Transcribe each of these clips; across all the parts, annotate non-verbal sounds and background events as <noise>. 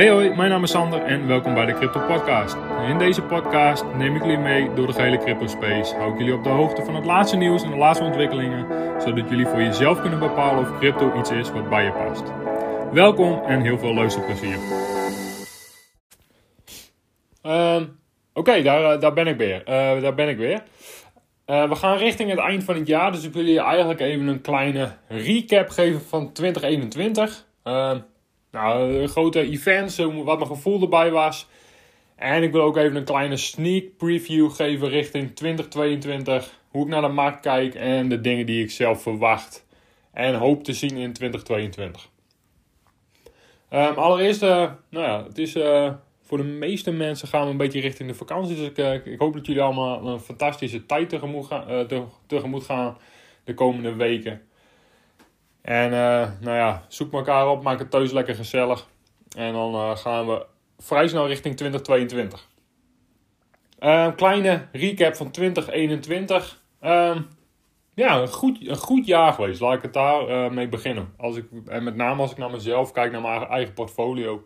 Hey hoi, mijn naam is Sander en welkom bij de Crypto Podcast. In deze podcast neem ik jullie mee door de gehele crypto space. Hou ik jullie op de hoogte van het laatste nieuws en de laatste ontwikkelingen, zodat jullie voor jezelf kunnen bepalen of crypto iets is wat bij je past. Welkom en heel veel luisterplezier. Uh, Oké, daar, eh, daar ben ik weer. Uh, daar ben ik weer. Uh, we gaan richting het eind van het jaar, dus ik wil je eigenlijk even een kleine recap geven van 2021. Nou, grote events, wat mijn gevoel erbij was. En ik wil ook even een kleine sneak preview geven richting 2022. Hoe ik naar de markt kijk en de dingen die ik zelf verwacht en hoop te zien in 2022. Um, allereerst, uh, nou ja, het is uh, voor de meeste mensen gaan we een beetje richting de vakantie. Dus ik, uh, ik hoop dat jullie allemaal een fantastische tijd tegemoet gaan, tegemoet gaan de komende weken. En nou ja, zoek elkaar op, maak het thuis lekker gezellig. En dan gaan we vrij snel richting 2022. Een kleine recap van 2021. Um, ja, een goed, een goed jaar geweest. Laat ik het daar uh, mee beginnen. Als ik, en met name als ik naar mezelf kijk, naar mijn eigen portfolio,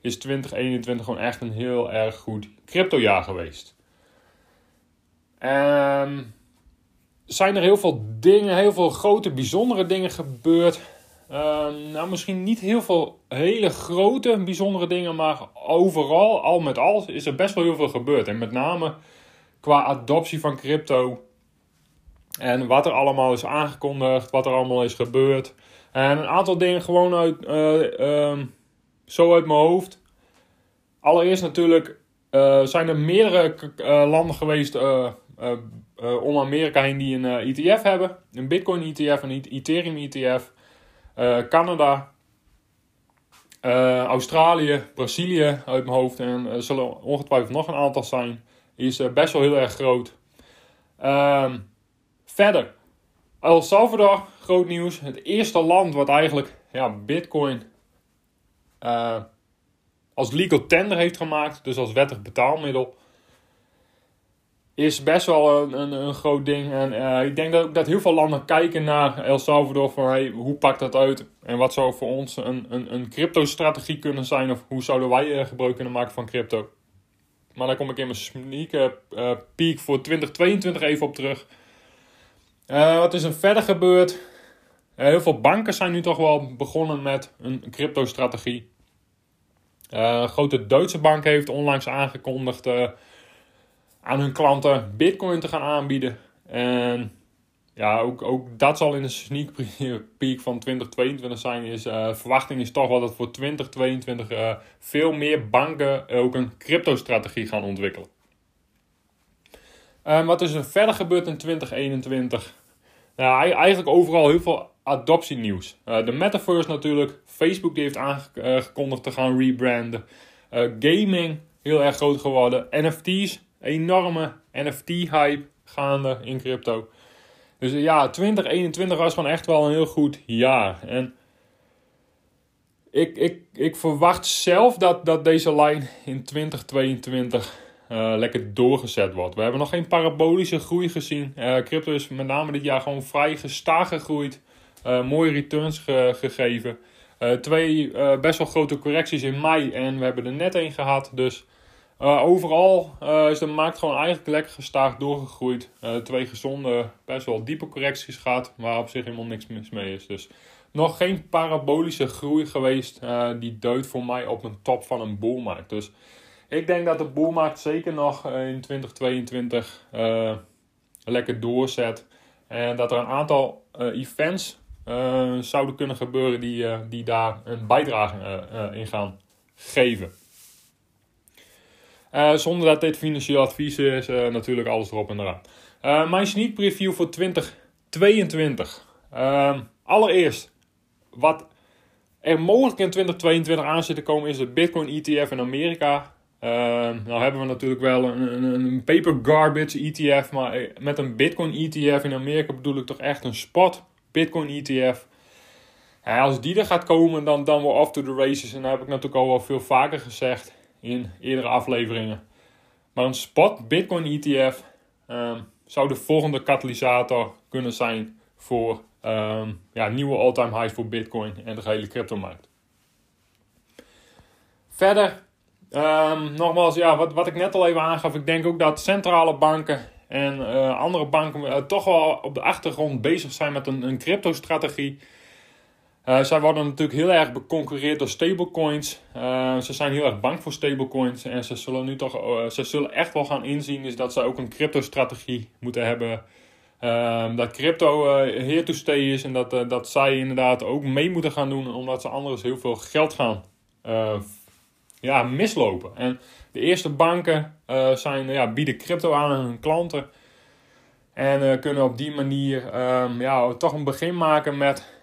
is 2021 gewoon echt een heel erg goed cryptojaar geweest. Um, zijn er heel veel dingen, heel veel grote, bijzondere dingen gebeurd. Um, nou, misschien niet heel veel hele grote, bijzondere dingen, maar overal, al met al, is er best wel heel veel gebeurd. En met name qua adoptie van crypto en wat er allemaal is aangekondigd, wat er allemaal is gebeurd. En een aantal dingen gewoon uit, uh, zo uit mijn hoofd. Allereerst natuurlijk uh, zijn er meerdere uh, landen geweest om Amerika heen die een ETF hebben. Een Bitcoin ETF, een Ethereum ETF. Canada, Australië, Brazilië uit mijn hoofd. En er zullen ongetwijfeld nog een aantal zijn. Is best wel heel erg groot. Ehm Verder, El Salvador, groot nieuws. Het eerste land wat eigenlijk ja, Bitcoin als legal tender heeft gemaakt, dus als wettig betaalmiddel, is best wel een, een, een groot ding. En uh, ik denk dat, dat heel veel landen kijken naar El Salvador van hey, hoe pakt dat uit en wat zou voor ons een, een, een crypto-strategie kunnen zijn of hoe zouden wij uh, gebruik kunnen maken van crypto. Maar daar kom ik in mijn sneak peak voor 2022 even op terug. Uh, wat is er verder gebeurd? Uh, heel veel banken zijn nu toch wel begonnen met een crypto-strategie. Uh, grote Duitse bank heeft onlangs aangekondigd aan hun klanten Bitcoin te gaan aanbieden. En ja, ook, ook dat zal in de sneak <laughs> peek van 2022 zijn. Is, verwachting is toch wel dat voor 2022 veel meer banken ook een crypto-strategie gaan ontwikkelen. Um, wat is er verder gebeurd in 2021? Nou, eigenlijk overal heel veel adoptienieuws. Uh, de metaverse natuurlijk. Facebook die heeft aangekondigd te gaan rebranden. Gaming, heel erg groot geworden. NFT's, enorme NFT-hype gaande in crypto. Dus ja, 2021 was gewoon echt wel een heel goed jaar. En ik, ik, ik verwacht zelf dat, dat deze lijn in 2022 uh, lekker doorgezet wordt. We hebben nog geen parabolische groei gezien. Uh, crypto is met name dit jaar gewoon vrij gestaag gegroeid. Mooie returns ge gegeven. twee best wel grote correcties in mei en we hebben er net één gehad. Dus overal is de markt gewoon eigenlijk lekker gestaag doorgegroeid. twee gezonde, best wel diepe correcties gehad, waar op zich helemaal niks mis mee is. Dus nog geen parabolische groei geweest die duidt voor mij op een top van een boelmarkt. Dus ik denk dat de boelmarkt zeker nog eh, in 2022 uh, eh, lekker doorzet. En dat er een aantal events zouden kunnen gebeuren die, die daar een bijdrage in gaan geven. Zonder dat dit financieel advies is, natuurlijk alles erop en eraan. mijn sneak preview voor 2022. Ehm, allereerst, wat er mogelijk in 2022 aan zit te komen, is de Bitcoin ETF in Amerika. Uh, nou hebben we natuurlijk wel een, een, paper garbage ETF, maar eh, met een Bitcoin ETF in Amerika bedoel ik toch echt een spot Bitcoin ETF. Ja, als die er gaat komen, dan, dan we off to the races. En dat heb ik natuurlijk al wel veel vaker gezegd in eerdere afleveringen. Maar een spot Bitcoin ETF um, zou de volgende katalysator kunnen zijn voor um, ja, nieuwe all-time highs voor Bitcoin en de hele cryptomarkt. Verder, ehm, nogmaals, ja, wat, wat ik net al even aangaf. Ik denk ook dat centrale banken en andere banken toch wel op de achtergrond bezig zijn met een, een crypto-strategie. Uh, zij worden natuurlijk heel erg beconcurreerd door stablecoins. Uh, ze zijn heel erg bang voor stablecoins. En ze zullen nu toch, uh, ze zullen echt wel gaan inzien is dat ze ook een crypto-strategie moeten hebben. Ehm, dat crypto here to stay is en dat, dat zij inderdaad ook mee moeten gaan doen, omdat ze anders heel veel geld gaan ja, mislopen. En de eerste banken zijn, ja, bieden crypto aan aan hun klanten. En kunnen op die manier um, ja, toch een begin maken met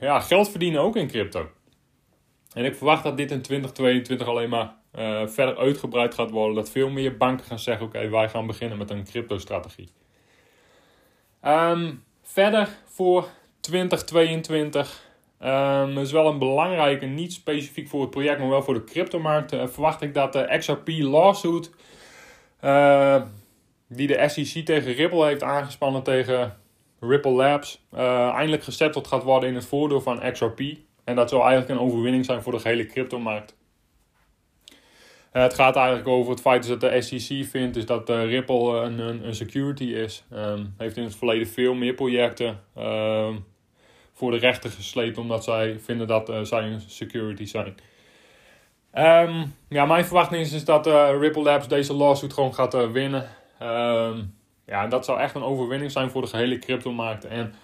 ja, geld verdienen ook in crypto. En ik verwacht dat dit in 2022 alleen maar uh, verder uitgebreid gaat worden. Dat veel meer banken gaan zeggen: oké, wij gaan beginnen met een crypto-strategie. Um, verder voor 2022 um, ehm, is wel een belangrijke, niet specifiek voor het project, maar wel voor de cryptomarkt. Uh, verwacht ik dat de XRP lawsuit, die de SEC tegen Ripple heeft aangespannen tegen Ripple Labs uh, eindelijk gesetteld gaat worden in het voordeel van XRP. En dat zou eigenlijk een overwinning zijn voor de gehele cryptomarkt. Uh, het gaat eigenlijk over het feit dat de SEC vindt is dat uh, Ripple een, een, security is. Um, heeft in het verleden veel meer projecten uh, voor de rechter gesleept omdat zij vinden dat zij een security zijn. Um, ja, mijn verwachting is, is dat Ripple Labs deze lawsuit gewoon gaat winnen. Ja, dat zou echt een overwinning zijn voor de gehele cryptomarkt. En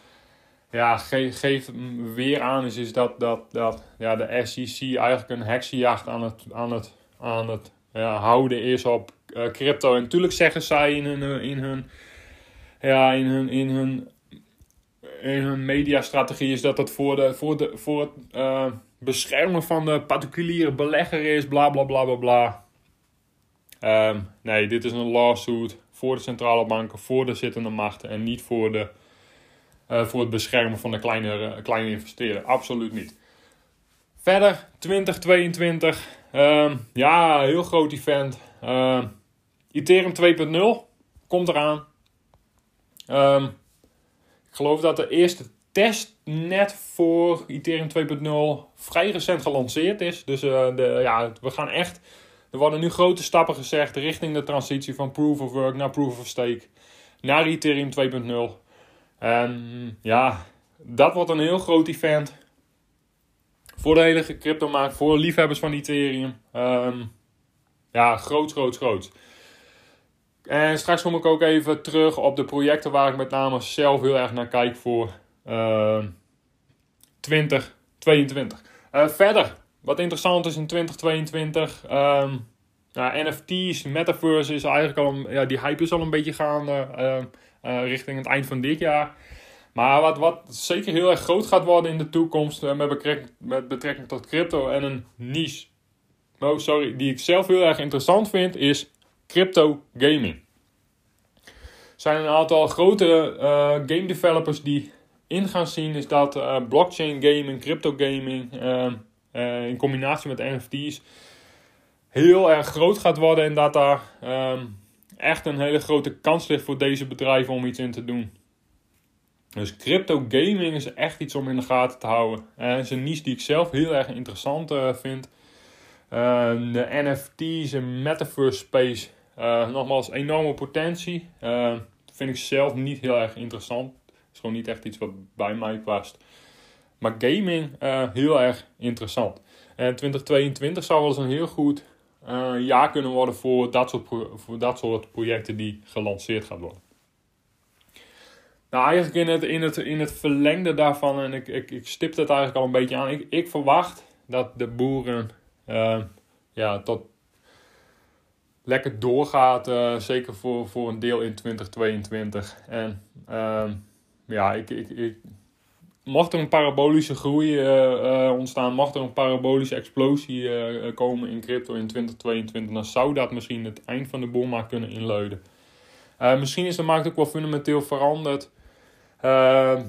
ja, geef, geef weer aan is, is dat, dat, dat ja, de SEC eigenlijk een heksenjacht aan het, aan het, aan het ja, houden is op uh, crypto. En natuurlijk zeggen zij in hun, in hun, ja, in hun, in hun, in hun mediastrategie is dat het voor, de, voor, de, voor het uh, beschermen van de particuliere belegger is, bla bla bla bla bla. Um, nee, dit is een lawsuit voor de centrale banken, voor de zittende machten en niet voor, de, uh, voor het beschermen van de kleine, uh, kleine investeerder. Absoluut niet. Verder, 2022. Uh, ja, heel groot event. Uh, Ethereum 2.0 komt eraan. Um, ik geloof dat de eerste testnet voor Ethereum 2.0 vrij recent gelanceerd is. Dus uh, de, ja, we gaan echt er worden nu grote stappen gezegd richting de transitie van Proof of Work naar Proof of Stake. Naar Ethereum 2.0. En ja, dat wordt een heel groot event. Voor de hele cryptomarkt, voor liefhebbers van Ethereum. Um, ja, groot, groot, groot. En straks kom ik ook even terug op de projecten waar ik met name zelf heel erg naar kijk voor uh, 2022. Uh, verder, wat interessant is in 2022. Um, nou, NFT's, Metaverse is eigenlijk al ja, die hype is al een beetje gaande uh, uh, richting het eind van dit jaar. Maar wat, wat zeker heel erg groot gaat worden in de toekomst uh, met, betrekking, met betrekking tot crypto en een niche. Oh, sorry, die ik zelf heel erg interessant vind, is crypto gaming. Er zijn een aantal grote game developers die in gaan zien, is dat blockchain gaming, crypto gaming ehm, uh, in combinatie met NFT's heel erg groot gaat worden en dat daar um, echt een hele grote kans ligt voor deze bedrijven om iets in te doen. Dus crypto gaming is echt iets om in de gaten te houden. En is een niche die ik zelf heel erg interessant uh, vind. Uh, de NFT's en metaverse space, nogmaals, enorme potentie. vind ik zelf niet heel erg interessant. Het is gewoon niet echt iets wat bij mij past. Maar gaming uh, heel erg interessant. En 2022 zou wel eens een heel goed uh, jaar kunnen worden voor dat, soort voor dat soort projecten die gelanceerd gaan worden. Nou, eigenlijk in het, in het, in het verlengde daarvan, en ik, ik, ik stip het eigenlijk al een beetje aan. Ik, ik verwacht dat de boeren ja, tot lekker doorgaat. Zeker voor, voor een deel in 2022. En uh, ja, ik, ik, ik, mocht er een parabolische groei uh, ontstaan, mocht er een parabolische explosie uh, komen in crypto in 2022, dan zou dat misschien het eind van de boelmarkt kunnen inluiden. misschien is de markt ook wel fundamenteel veranderd.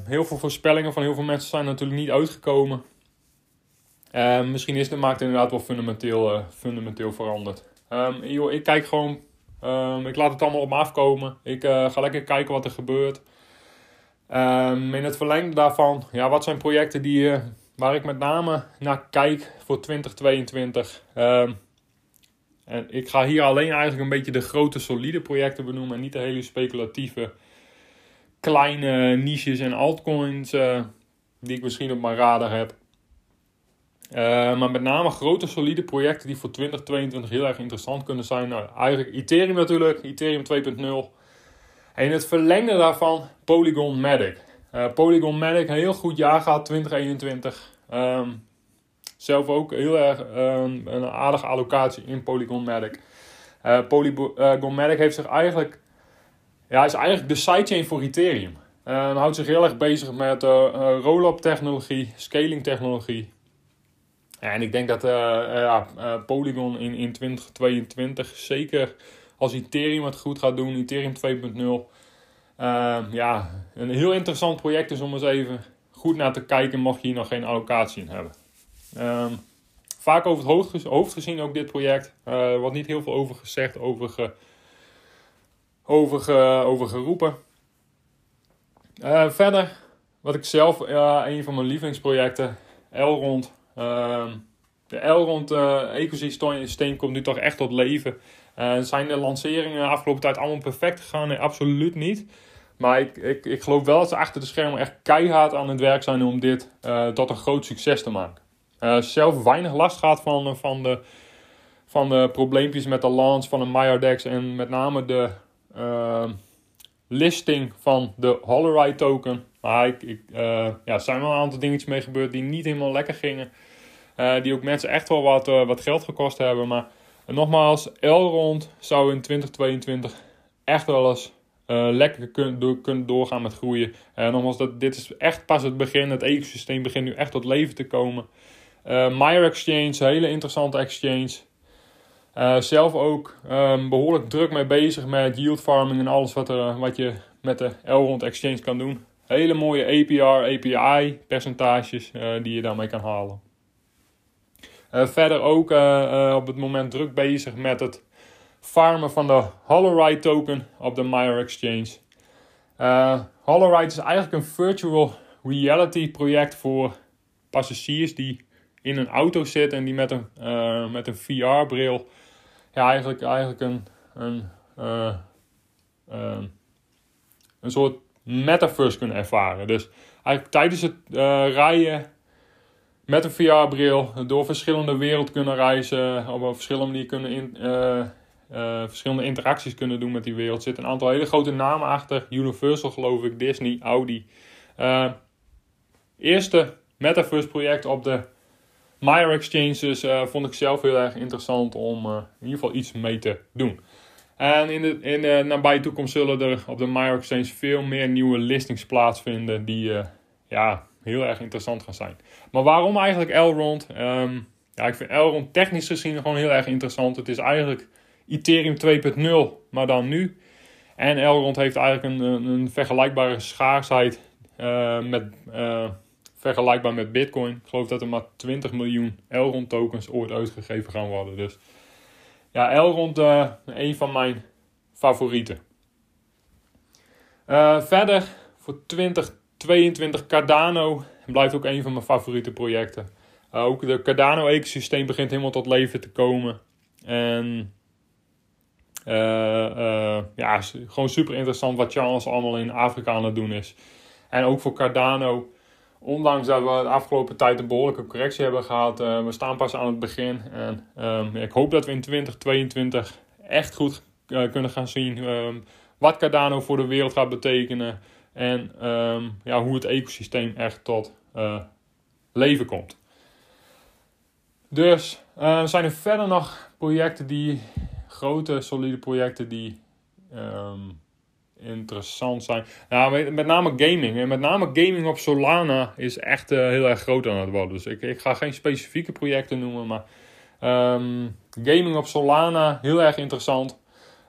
heel veel voorspellingen van heel veel mensen zijn natuurlijk niet uitgekomen. misschien is de markt inderdaad wel fundamenteel, fundamenteel veranderd. Um, joh, ik kijk gewoon, um, ik laat het allemaal op me afkomen. Ik ga lekker kijken wat er gebeurt. Um, in het verlengde daarvan, ja, wat zijn projecten die, uh, waar ik met name naar kijk voor 2022. Ehm, en ik ga hier alleen eigenlijk een beetje de grote solide projecten benoemen en niet de hele speculatieve kleine niches en altcoins uh, die ik misschien op mijn radar heb. Uh, maar met name grote solide projecten die voor 2022 heel erg interessant kunnen zijn. Nou, eigenlijk Ethereum natuurlijk, Ethereum 2.0. En het verlengde daarvan Polygon Matic. Uh, Polygon Matic, een heel goed jaar gehad 2021. Um, zelf ook heel erg um, een aardige allocatie in Polygon Matic. Uh, Polygon Matic heeft zich eigenlijk, ja, is eigenlijk de sidechain voor Ethereum. Uh, houdt zich heel erg bezig met roll-up technologie, scaling technologie. En ik denk dat Polygon in, in 2022 zeker als Ethereum het goed gaat doen, Ethereum 2.0. ja, een heel interessant project is om eens even goed naar te kijken, mocht je hier nog geen allocatie in hebben. Um, vaak over het hoofd, gezien ook dit project. Er wordt niet heel veel over gezegd, over, ge, over, ge, over geroepen. Uh, verder, wat ik zelf, uh, een van mijn lievelingsprojecten, Elrond. Uh, de Elrond uh, ecosysteem komt nu toch echt tot leven. Zijn de lanceringen de afgelopen tijd allemaal perfect gegaan? Absoluut niet. Maar ik, ik, ik geloof wel dat ze achter de schermen echt keihard aan het werk zijn om dit tot een groot succes te maken. zelf weinig last gehad van, van, de, van de probleempjes met de launch van een MyRDEX en met name de listing van de Holoride token. Maar ik, uh, ja, er zijn wel een aantal dingetjes mee gebeurd die niet helemaal lekker gingen. Uh, die ook mensen echt wel wat, uh, wat geld gekost hebben. Maar nogmaals, Elrond zou in 2022 echt wel eens lekker kunnen, door, kunnen doorgaan met groeien. nogmaals, dat, dit is echt pas het begin. Het ecosysteem begint nu echt tot leven te komen. Myer Exchange, een hele interessante exchange. Uh, zelf ook um, behoorlijk druk mee bezig met yield farming en alles wat, er, wat je met de Elrond Exchange kan doen. Hele mooie APR, API percentages uh, die je daarmee kan halen. Uh, verder ook op het moment druk bezig met het farmen van de Holoride token op de Myer Exchange. Holoride is eigenlijk een virtual reality project voor passagiers die in een auto zitten en die met een, met een VR-bril ja, eigenlijk, eigenlijk een, een, uh, uh, een soort metaverse kunnen ervaren. Dus eigenlijk tijdens het uh, rijden met een VR-bril door verschillende werelden kunnen reizen, op verschillende manier kunnen in, verschillende interacties kunnen doen met die wereld. Er zitten een aantal hele grote namen achter. Universal geloof ik, Disney, Audi. eerste metaverse project op de Myer Exchanges vond ik zelf heel erg interessant om in ieder geval iets mee te doen. En in de, in de nabije toekomst zullen er op de Myer Exchange veel meer nieuwe listings plaatsvinden die ja, heel erg interessant gaan zijn. Maar waarom eigenlijk Elrond? Um, ja, ik vind Elrond technisch gezien gewoon heel erg interessant. Het is eigenlijk Ethereum 2.0, maar dan nu. En Elrond heeft eigenlijk een, een, vergelijkbare schaarsheid met vergelijkbaar met Bitcoin. Ik geloof dat er maar 20 miljoen Elrond tokens ooit uitgegeven gaan worden. Dus ja, Elrond uh, een van mijn favorieten. Verder voor 2022 Cardano blijft ook een van mijn favoriete projecten. Uh, ook de Cardano-ecosysteem begint helemaal tot leven te komen. En ja, gewoon super interessant wat Charles allemaal in Afrika aan het doen is. En ook voor Cardano ondanks dat we de afgelopen tijd een behoorlijke correctie hebben gehad, we staan pas aan het begin. En um, ik hoop dat we in 2022 echt goed kunnen gaan zien um, wat Cardano voor de wereld gaat betekenen. En um, ja, hoe het ecosysteem echt tot uh, leven komt. Dus zijn er verder nog projecten die, grote solide projecten die interessant zijn. Nou, met name gaming. En met name gaming op Solana is echt uh, heel erg groot aan het worden. Dus ik, ik ga geen specifieke projecten noemen, maar um, gaming op Solana, heel erg interessant.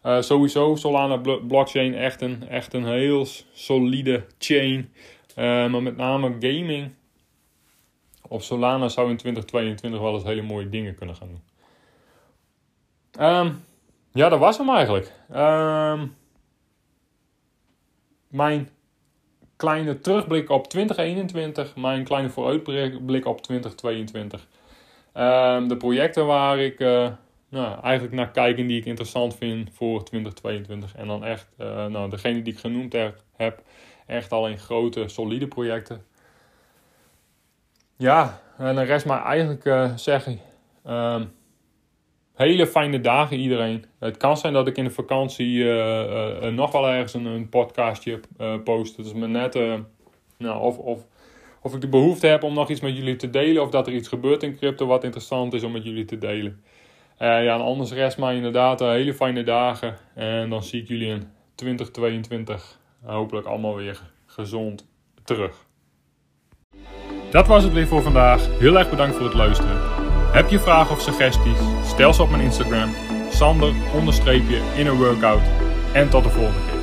Uh, sowieso Solana blockchain, echt een, echt een heel solide chain. Uh, maar met name gaming op Solana zou in 2022 wel eens hele mooie dingen kunnen gaan doen. Um, ja, dat was hem eigenlijk. Um, mijn kleine terugblik op 2021, maar een kleine vooruitblik op 2022. Ehm, de projecten waar ik uh, nou, eigenlijk naar kijk en die ik interessant vind voor 2022. En dan echt, uh, nou, degene die ik genoemd heb, echt al in grote, solide projecten. Ja, en dan rest maar eigenlijk uh, zeggen. Um, hele fijne dagen iedereen. Het kan zijn dat ik in de vakantie uh, nog wel ergens een, een podcastje post. Het is me net nou, of, of, of ik de behoefte heb om nog iets met jullie te delen. Of dat er iets gebeurt in crypto wat interessant is om met jullie te delen. Ja, en anders rest maar inderdaad hele fijne dagen. En dan zie ik jullie in 2022 hopelijk allemaal weer gezond terug. Dat was het weer voor vandaag. Heel erg bedankt voor het luisteren. Heb je vragen of suggesties? Stel ze op mijn Instagram. Sander onderstreepje in een workout. En tot de volgende keer.